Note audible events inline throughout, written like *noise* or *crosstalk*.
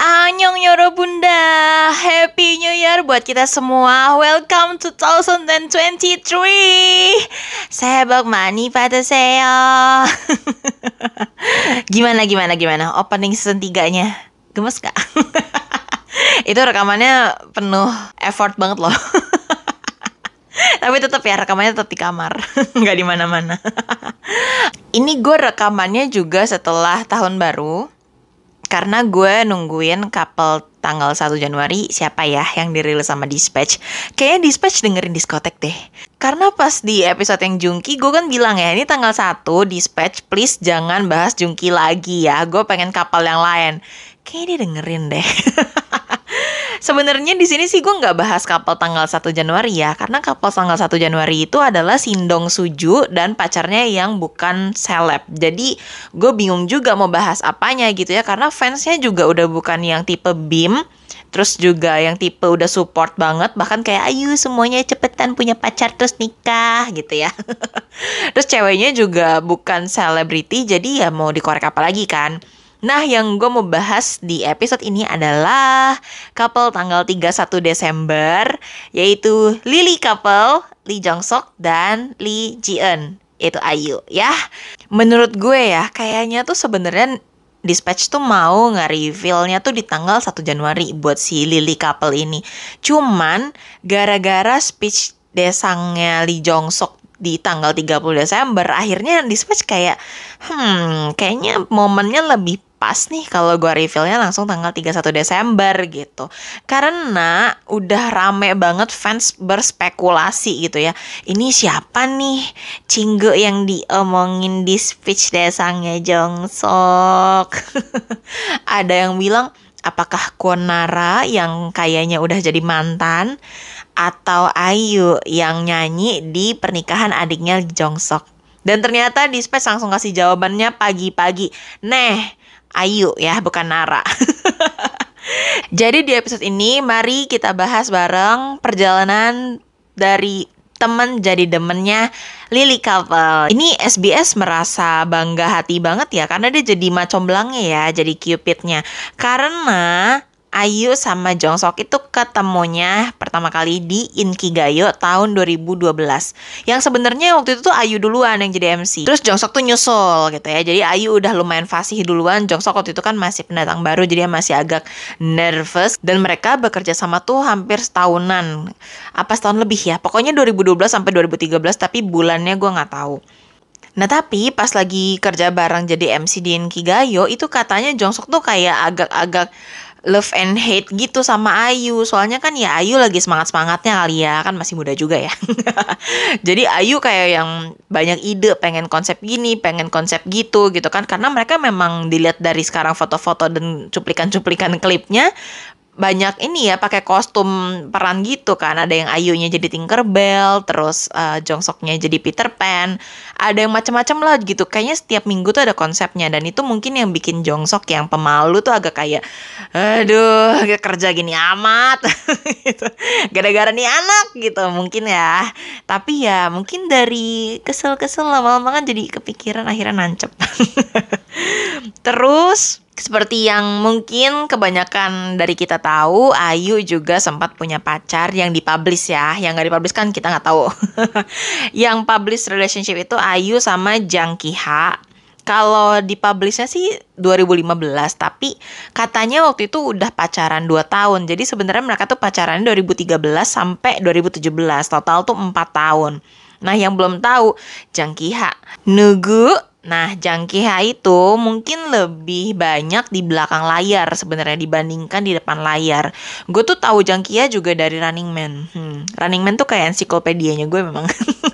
Annyeong Yorobunda Happy New Year buat kita semua. Welcome to 2023 Saya Bang Mani pada saya. *laughs* Gimana gimana gimana? Opening season 3 nya Gemes gak? *laughs* Itu rekamannya penuh effort banget loh *laughs* Tapi tetap ya rekamannya tetap di kamar *laughs* nggak di mana-mana Ini gue rekamannya juga setelah tahun baru karena gue nungguin couple tanggal 1 Januari siapa ya yang dirilis sama Dispatch. Kayaknya Dispatch dengerin diskotek deh. Karena pas di episode yang Jungki gue kan bilang ya ini tanggal 1 Dispatch please jangan bahas Jungki lagi ya. Gue pengen couple yang lain. Kayaknya dia dengerin deh. *laughs* Sebenarnya di sini sih gue nggak bahas couple tanggal 1 Januari ya, karena couple tanggal 1 Januari itu adalah Sindong Suju dan pacarnya yang bukan seleb. Jadi gue bingung juga mau bahas apanya gitu ya, karena fansnya juga udah bukan yang tipe BIM, terus juga yang tipe udah support banget, bahkan kayak ayo semuanya cepetan punya pacar terus nikah gitu ya. *laughs* terus ceweknya juga bukan selebriti, jadi ya mau dikorek apa lagi kan. Nah, yang gue mau bahas di episode ini adalah couple tanggal 31 Desember, yaitu Lily couple, Lee Jong Sok dan Lee Ji Eun, yaitu Ayu ya. Menurut gue ya, kayaknya tuh sebenarnya Dispatch tuh mau nge-revealnya tuh di tanggal 1 Januari buat si Lily couple ini. Cuman gara-gara speech desangnya Lee Jong Sok di tanggal 30 Desember akhirnya dispatch kayak hmm kayaknya momennya lebih pas nih kalau gue revealnya langsung tanggal 31 Desember gitu. Karena udah rame banget fans berspekulasi gitu ya. Ini siapa nih Cingge yang diomongin di speech desangnya Jongsok? *laughs* Ada yang bilang apakah Konara yang kayaknya udah jadi mantan atau Ayu yang nyanyi di pernikahan adiknya Jongsok. Dan ternyata Dispatch langsung kasih jawabannya pagi-pagi. Neh, Ayu ya, bukan Nara. *laughs* Jadi di episode ini mari kita bahas bareng perjalanan dari temen jadi demennya Lily Couple. Ini SBS merasa bangga hati banget ya karena dia jadi macomblangnya ya, jadi cupidnya. Karena Ayu sama Jongsok itu ketemunya pertama kali di Inkigayo tahun 2012. Yang sebenarnya waktu itu tuh Ayu duluan yang jadi MC. Terus Jongsok tuh nyusul gitu ya. Jadi Ayu udah lumayan fasih duluan. Jongsok waktu itu kan masih pendatang baru jadi masih agak nervous dan mereka bekerja sama tuh hampir setahunan. Apa setahun lebih ya? Pokoknya 2012 sampai 2013 tapi bulannya gue nggak tahu. Nah tapi pas lagi kerja bareng jadi MC di Inkigayo itu katanya Jongsok tuh kayak agak-agak love and hate gitu sama Ayu. Soalnya kan ya Ayu lagi semangat semangatnya kali ya. Kan masih muda juga ya. *laughs* Jadi Ayu kayak yang banyak ide pengen konsep gini pengen konsep gitu gitu kan. Karena mereka memang dilihat dari sekarang foto-foto dan cuplikan-cuplikan klipnya banyak ini ya pakai kostum peran gitu kan. Ada yang Ayunya jadi Tinkerbell terus uh, Jongsoknya jadi Peter Pan. Ada yang macam-macam lah gitu. Kayaknya setiap minggu tuh ada konsepnya dan itu mungkin yang bikin Jongsok yang pemalu tuh agak kayak aduh kerja gini amat. *laughs* Gitu. Gara-gara nih anak gitu mungkin ya. Tapi ya mungkin dari kesel-kesel lama-lama kan jadi kepikiran akhirnya nancep. *laughs* Terus seperti yang mungkin kebanyakan dari kita tahu, Ayu juga sempat punya pacar yang dipublish ya. Yang nggak dipublish kan kita nggak tahu. *laughs* yang publish relationship itu Ayu sama Jang Kiha. Kalau dipublishnya sih 2015, tapi katanya waktu itu udah pacaran 2 tahun. Jadi sebenarnya mereka tuh pacaran 2013 sampai 2017. Total tuh 4 tahun. Nah, yang belum tahu, Jang Kiha nunggu Nah, Jangkiha itu mungkin lebih banyak di belakang layar sebenarnya dibandingkan di depan layar. Gue tuh tahu Jangkiha juga dari Running Man. Hmm, Running Man tuh kayak ensiklopedianya gue memang. *laughs*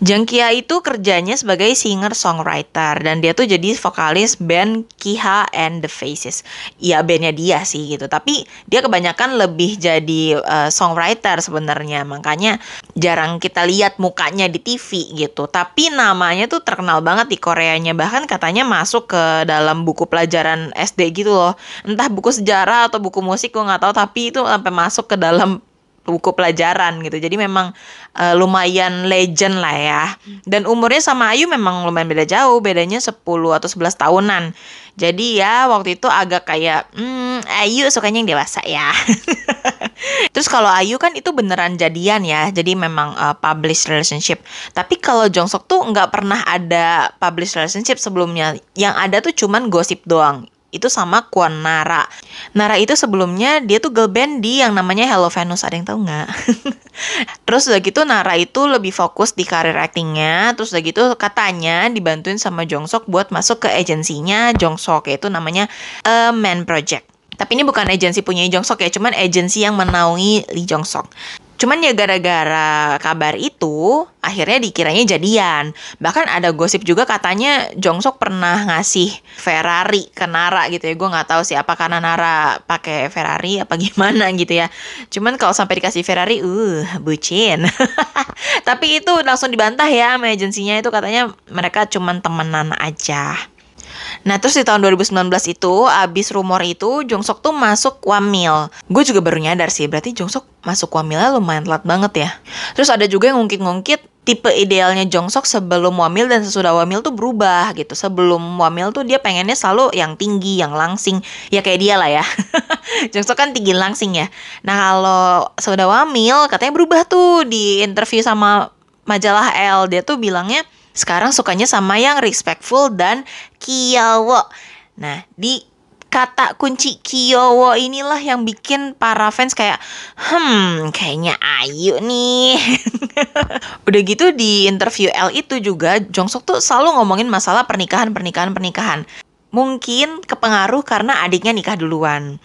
Jang Kia itu kerjanya sebagai singer-songwriter dan dia tuh jadi vokalis band Kiha and the Faces. Iya bandnya dia sih gitu, tapi dia kebanyakan lebih jadi uh, songwriter sebenarnya. Makanya jarang kita lihat mukanya di TV gitu. Tapi namanya tuh terkenal banget di Koreanya. Bahkan katanya masuk ke dalam buku pelajaran SD gitu loh. Entah buku sejarah atau buku musik gue nggak tahu, tapi itu sampai masuk ke dalam buku pelajaran gitu. Jadi memang uh, lumayan legend lah ya. Dan umurnya sama Ayu memang lumayan beda jauh, bedanya 10 atau 11 tahunan. Jadi ya waktu itu agak kayak hmm, Ayu sukanya yang dewasa ya. *laughs* Terus kalau Ayu kan itu beneran jadian ya, jadi memang uh, published relationship. Tapi kalau Jongsok tuh nggak pernah ada published relationship sebelumnya. Yang ada tuh cuman gosip doang itu sama Kwon Nara. Nara itu sebelumnya dia tuh girl band di yang namanya Hello Venus, ada yang tahu nggak? *laughs* terus udah gitu Nara itu lebih fokus di karir actingnya, terus udah gitu katanya dibantuin sama Jongsok buat masuk ke agensinya Jongsok, yaitu namanya A Man Project. Tapi ini bukan agensi punya Lee Jong Sok ya, cuman agensi yang menaungi Lee Jong Sok. Cuman ya gara-gara kabar itu, akhirnya dikiranya jadian. Bahkan ada gosip juga katanya Jongsok pernah ngasih Ferrari ke Nara gitu ya. Gue nggak tahu sih apa karena Nara pakai Ferrari apa gimana *laughs* gitu ya. Cuman kalau sampai dikasih Ferrari, uh, bucin. *laughs* Tapi itu langsung dibantah ya sama agensinya itu katanya mereka cuman temenan aja. Nah terus di tahun 2019 itu abis rumor itu Jongsok tuh masuk wamil. Gue juga baru nyadar sih berarti Jongsok masuk wamilnya lumayan telat banget ya. Terus ada juga yang ngungkit-ngungkit tipe idealnya Jongsok sebelum wamil dan sesudah wamil tuh berubah gitu. Sebelum wamil tuh dia pengennya selalu yang tinggi, yang langsing. Ya kayak dia lah ya. *laughs* Jongsok kan tinggi langsing ya. Nah kalau sudah wamil katanya berubah tuh di interview sama majalah L. Dia tuh bilangnya sekarang sukanya sama yang respectful dan kiyowo. Nah, di kata kunci kiyowo inilah yang bikin para fans kayak hmm kayaknya Ayu nih. *laughs* Udah gitu di interview L itu juga Jongsok tuh selalu ngomongin masalah pernikahan pernikahan pernikahan. Mungkin kepengaruh karena adiknya nikah duluan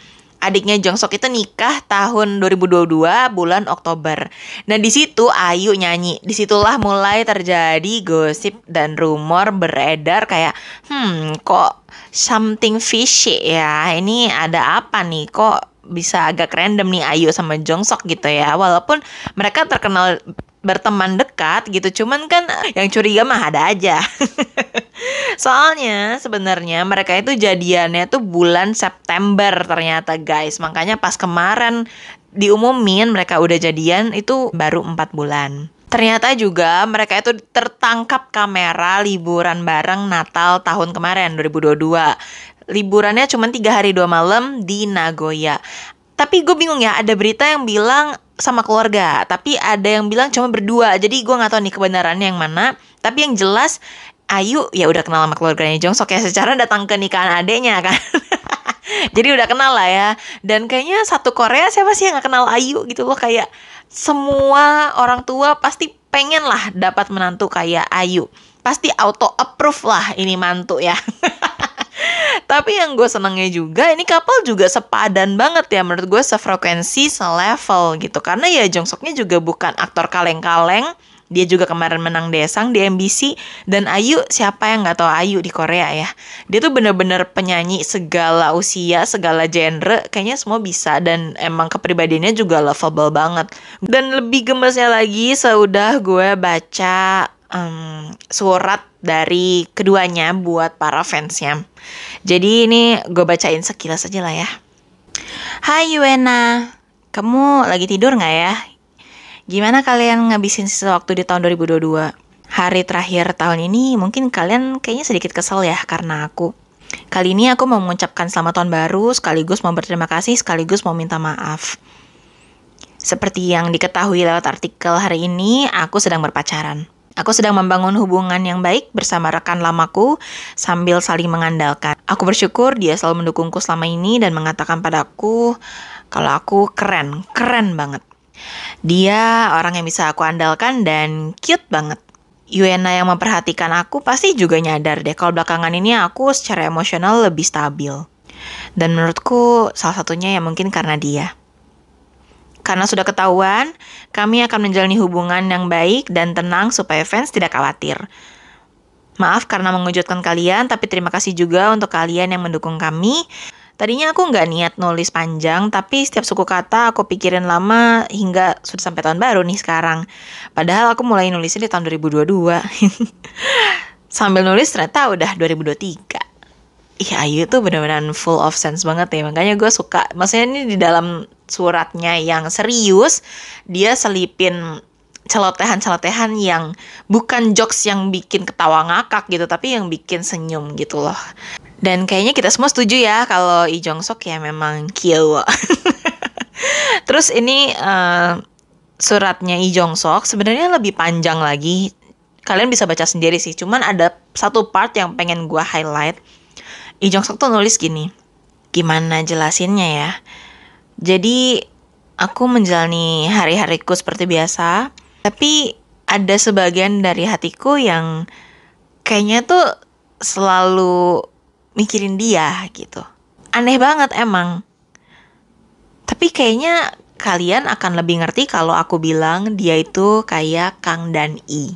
adiknya Jongsok itu nikah tahun 2022 bulan Oktober. Nah di situ Ayu nyanyi. Di situlah mulai terjadi gosip dan rumor beredar kayak hmm kok something fishy ya. Ini ada apa nih kok bisa agak random nih Ayu sama Jongsok gitu ya. Walaupun mereka terkenal berteman dekat gitu cuman kan yang curiga mah ada aja *laughs* soalnya sebenarnya mereka itu jadiannya tuh bulan September ternyata guys makanya pas kemarin diumumin mereka udah jadian itu baru empat bulan Ternyata juga mereka itu tertangkap kamera liburan bareng Natal tahun kemarin 2022. Liburannya cuma tiga hari dua malam di Nagoya. Tapi gue bingung ya, ada berita yang bilang sama keluarga, tapi ada yang bilang cuma berdua. Jadi gue nggak tahu nih kebenarannya yang mana. Tapi yang jelas Ayu ya udah kenal sama keluarganya Jongsok ya secara datang ke nikahan adeknya kan. *laughs* Jadi udah kenal lah ya. Dan kayaknya satu Korea siapa sih yang gak kenal Ayu gitu loh kayak semua orang tua pasti pengen lah dapat menantu kayak Ayu. Pasti auto approve lah ini mantu ya. *laughs* Tapi yang gue senengnya juga ini couple juga sepadan banget ya menurut gue sefrekuensi selevel gitu. Karena ya Jongsoknya juga bukan aktor kaleng-kaleng dia juga kemarin menang Desang di MBC dan Ayu siapa yang nggak tahu Ayu di Korea ya. Dia tuh bener-bener penyanyi segala usia segala genre kayaknya semua bisa dan emang kepribadiannya juga lovable banget. Dan lebih gemesnya lagi seudah gue baca um, surat dari keduanya buat para fansnya. Jadi ini gue bacain sekilas aja lah ya. Hai Yuena, kamu lagi tidur nggak ya? Gimana kalian ngabisin sisa waktu di tahun 2022? Hari terakhir tahun ini mungkin kalian kayaknya sedikit kesel ya karena aku. Kali ini aku mau mengucapkan selamat tahun baru, sekaligus mau berterima kasih, sekaligus mau minta maaf. Seperti yang diketahui lewat artikel hari ini, aku sedang berpacaran. Aku sedang membangun hubungan yang baik bersama rekan lamaku sambil saling mengandalkan. Aku bersyukur dia selalu mendukungku selama ini dan mengatakan padaku kalau aku keren, keren banget. Dia orang yang bisa aku andalkan dan cute banget. Yuena yang memperhatikan aku pasti juga nyadar deh kalau belakangan ini aku secara emosional lebih stabil. Dan menurutku salah satunya ya mungkin karena dia. Karena sudah ketahuan, kami akan menjalani hubungan yang baik dan tenang supaya fans tidak khawatir. Maaf karena mengejutkan kalian, tapi terima kasih juga untuk kalian yang mendukung kami. Tadinya aku nggak niat nulis panjang, tapi setiap suku kata aku pikirin lama hingga sudah sampai tahun baru nih sekarang. Padahal aku mulai nulisnya di tahun 2022. *laughs* Sambil nulis ternyata udah 2023. Ih Ayu tuh bener-bener full of sense banget ya Makanya gue suka Maksudnya ini di dalam suratnya yang serius Dia selipin celotehan-celotehan yang bukan jokes yang bikin ketawa ngakak gitu Tapi yang bikin senyum gitu loh. Dan kayaknya kita semua setuju ya Kalau Lee Jong Sok ya memang kyo *laughs* Terus ini uh, suratnya Lee Jong Sok sebenarnya lebih panjang lagi. Kalian bisa baca sendiri sih Cuman ada satu part yang pengen gue highlight. Lee Jong Suk tuh nulis gini, gimana jelasinnya ya? Jadi aku menjalani hari-hariku seperti biasa, tapi ada sebagian dari hatiku yang kayaknya tuh selalu mikirin dia gitu. Aneh banget emang. Tapi kayaknya kalian akan lebih ngerti kalau aku bilang dia itu kayak Kang Dan I.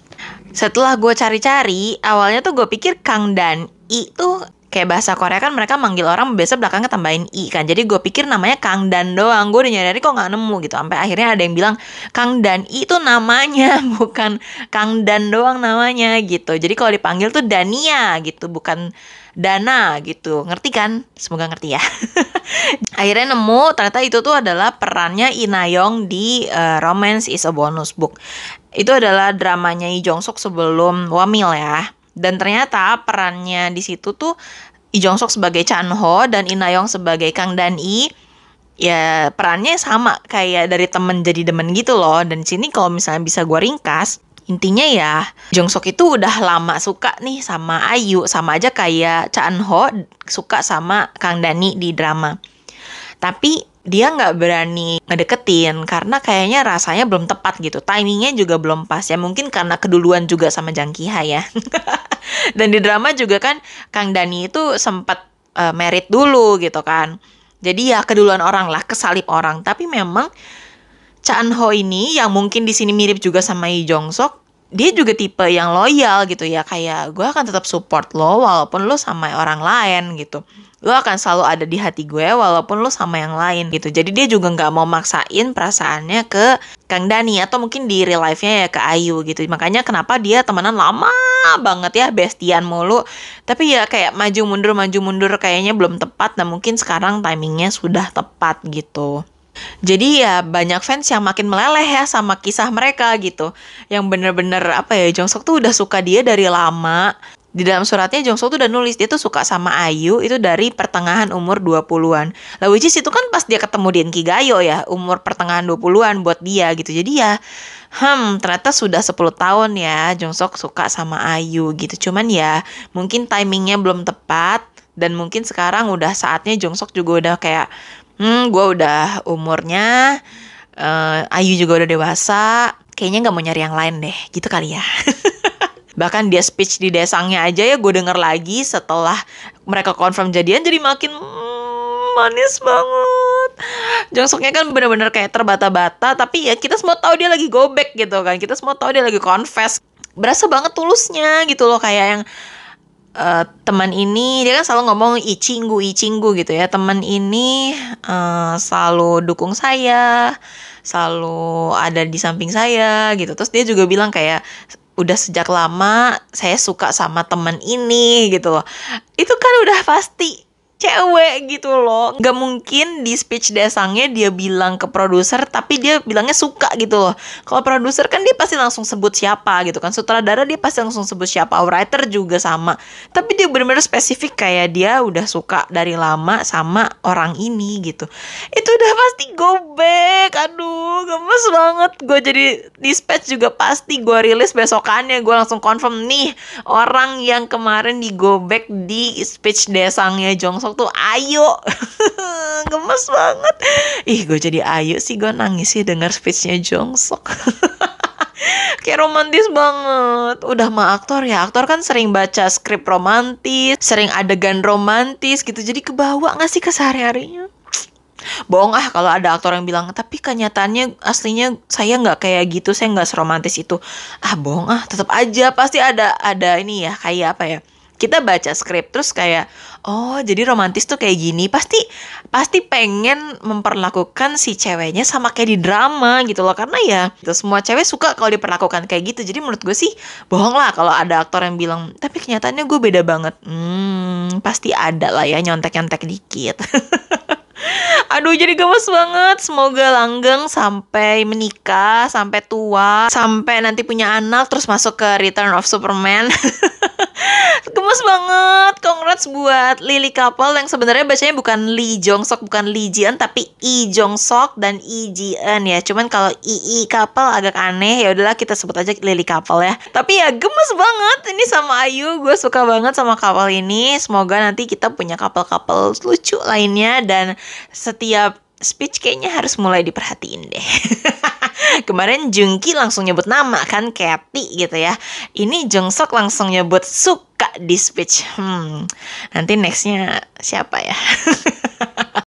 Setelah gue cari-cari, awalnya tuh gue pikir Kang Dan I tuh kayak bahasa Korea kan mereka manggil orang biasa belakangnya tambahin i kan. Jadi gue pikir namanya Kang Dan doang. Gue udah nyari kok nggak nemu gitu. Sampai akhirnya ada yang bilang Kang Dan i itu namanya *laughs* bukan Kang Dan doang namanya gitu. Jadi kalau dipanggil tuh Dania gitu bukan Dana gitu. Ngerti kan? Semoga ngerti ya. *laughs* Akhirnya nemu ternyata itu tuh adalah perannya Inayong di uh, Romance is a Bonus Book. Itu adalah dramanya Lee Jong Suk sebelum Wamil ya dan ternyata perannya di situ tuh Lee Jong Suk sebagai Chan Ho dan In Yong sebagai Kang Dan I ya perannya sama kayak dari temen jadi demen gitu loh. Dan sini kalau misalnya bisa gue ringkas intinya ya Jong Suk itu udah lama suka nih sama Ayu sama aja kayak Chan Ho suka sama Kang Dani di drama. Tapi dia nggak berani ngedeketin karena kayaknya rasanya belum tepat gitu. Timingnya juga belum pas ya. Mungkin karena keduluan juga sama Jang Kiha ya. *laughs* Dan di drama juga kan Kang Dani itu sempat uh, merit dulu gitu kan. Jadi ya keduluan orang lah kesalip orang. Tapi memang Chan Ho ini yang mungkin di sini mirip juga sama Lee Jong Sok dia juga tipe yang loyal gitu ya. Kayak gue akan tetap support lo walaupun lo sama orang lain gitu lo akan selalu ada di hati gue walaupun lo sama yang lain gitu. Jadi dia juga nggak mau maksain perasaannya ke Kang Dani atau mungkin di real life-nya ya ke Ayu gitu. Makanya kenapa dia temenan lama banget ya bestian mulu. Tapi ya kayak maju mundur maju mundur kayaknya belum tepat. Dan mungkin sekarang timingnya sudah tepat gitu. Jadi ya banyak fans yang makin meleleh ya sama kisah mereka gitu. Yang bener-bener apa ya Jongsuk tuh udah suka dia dari lama di dalam suratnya Jongso tuh udah nulis dia tuh suka sama Ayu itu dari pertengahan umur 20-an. Lah which is itu kan pas dia ketemu di Gayo ya, umur pertengahan 20-an buat dia gitu. Jadi ya hmm ternyata sudah 10 tahun ya Jongsok suka sama Ayu gitu. Cuman ya mungkin timingnya belum tepat dan mungkin sekarang udah saatnya Jongsok juga udah kayak hmm gue udah umurnya uh, Ayu juga udah dewasa kayaknya nggak mau nyari yang lain deh gitu kali ya *laughs* bahkan dia speech di desangnya aja ya gue denger lagi setelah mereka confirm jadian jadi makin mm, manis banget. Jongsuknya kan bener-bener kayak terbata-bata tapi ya kita semua tahu dia lagi gobek gitu kan. Kita semua tahu dia lagi confess. Berasa banget tulusnya gitu loh kayak yang uh, teman ini dia kan selalu ngomong icinggu icinggu gitu ya. Teman ini uh, selalu dukung saya selalu ada di samping saya gitu. Terus dia juga bilang kayak udah sejak lama saya suka sama temen ini gitu loh. Itu kan udah pasti cewek gitu loh. Nggak mungkin di speech desangnya dia bilang ke produser tapi dia bilangnya suka gitu loh. Kalau produser kan dia pasti langsung sebut siapa gitu kan. Sutradara dia pasti langsung sebut siapa. Writer juga sama. Tapi dia benar-benar spesifik kayak dia udah suka dari lama sama orang ini gitu. Itu udah pasti gobek aduh gemes banget. Gue jadi dispatch juga pasti gue rilis besokannya. Gue langsung confirm nih orang yang kemarin digobek di speech desangnya Jongsong tuh ayo *laughs* gemes banget. Ih gue jadi ayo sih gue nangis sih dengar speechnya Jongsok. *laughs* Kayak romantis banget. Udah mah aktor ya aktor kan sering baca skrip romantis sering adegan romantis gitu. Jadi kebawa gak sih kesehari-harinya bohong ah kalau ada aktor yang bilang tapi kenyataannya aslinya saya nggak kayak gitu saya nggak seromantis itu. Ah bohong ah tetap aja pasti ada ada ini ya kayak apa ya kita baca skrip terus kayak oh jadi romantis tuh kayak gini. Pasti pasti pengen memperlakukan si ceweknya sama kayak di drama gitu loh karena ya itu semua cewek suka kalau diperlakukan kayak gitu. Jadi menurut gue sih bohong lah kalau ada aktor yang bilang tapi kenyataannya gue beda banget. Hmm pasti ada lah ya nyontek nyontek dikit *laughs* Aduh jadi gemes banget Semoga langgeng sampai menikah Sampai tua Sampai nanti punya anak Terus masuk ke Return of Superman *laughs* Gemes banget. Congrats buat Lily Couple yang sebenarnya bacanya bukan Lee Jong Sok, bukan Lee Jian tapi Lee Jong Sok dan Lee Ji Eun ya. Cuman kalau Lee Couple agak aneh. Ya udahlah kita sebut aja Lily Couple ya. Tapi ya gemes banget ini sama Ayu. Gue suka banget sama couple ini. Semoga nanti kita punya couple-couple lucu lainnya dan setiap speech kayaknya harus mulai diperhatiin deh. *laughs* Kemarin Jungki langsung nyebut nama kan Kathy gitu ya. Ini Jongsok langsung nyebut suka di speech. Hmm, nanti nextnya siapa ya? *laughs*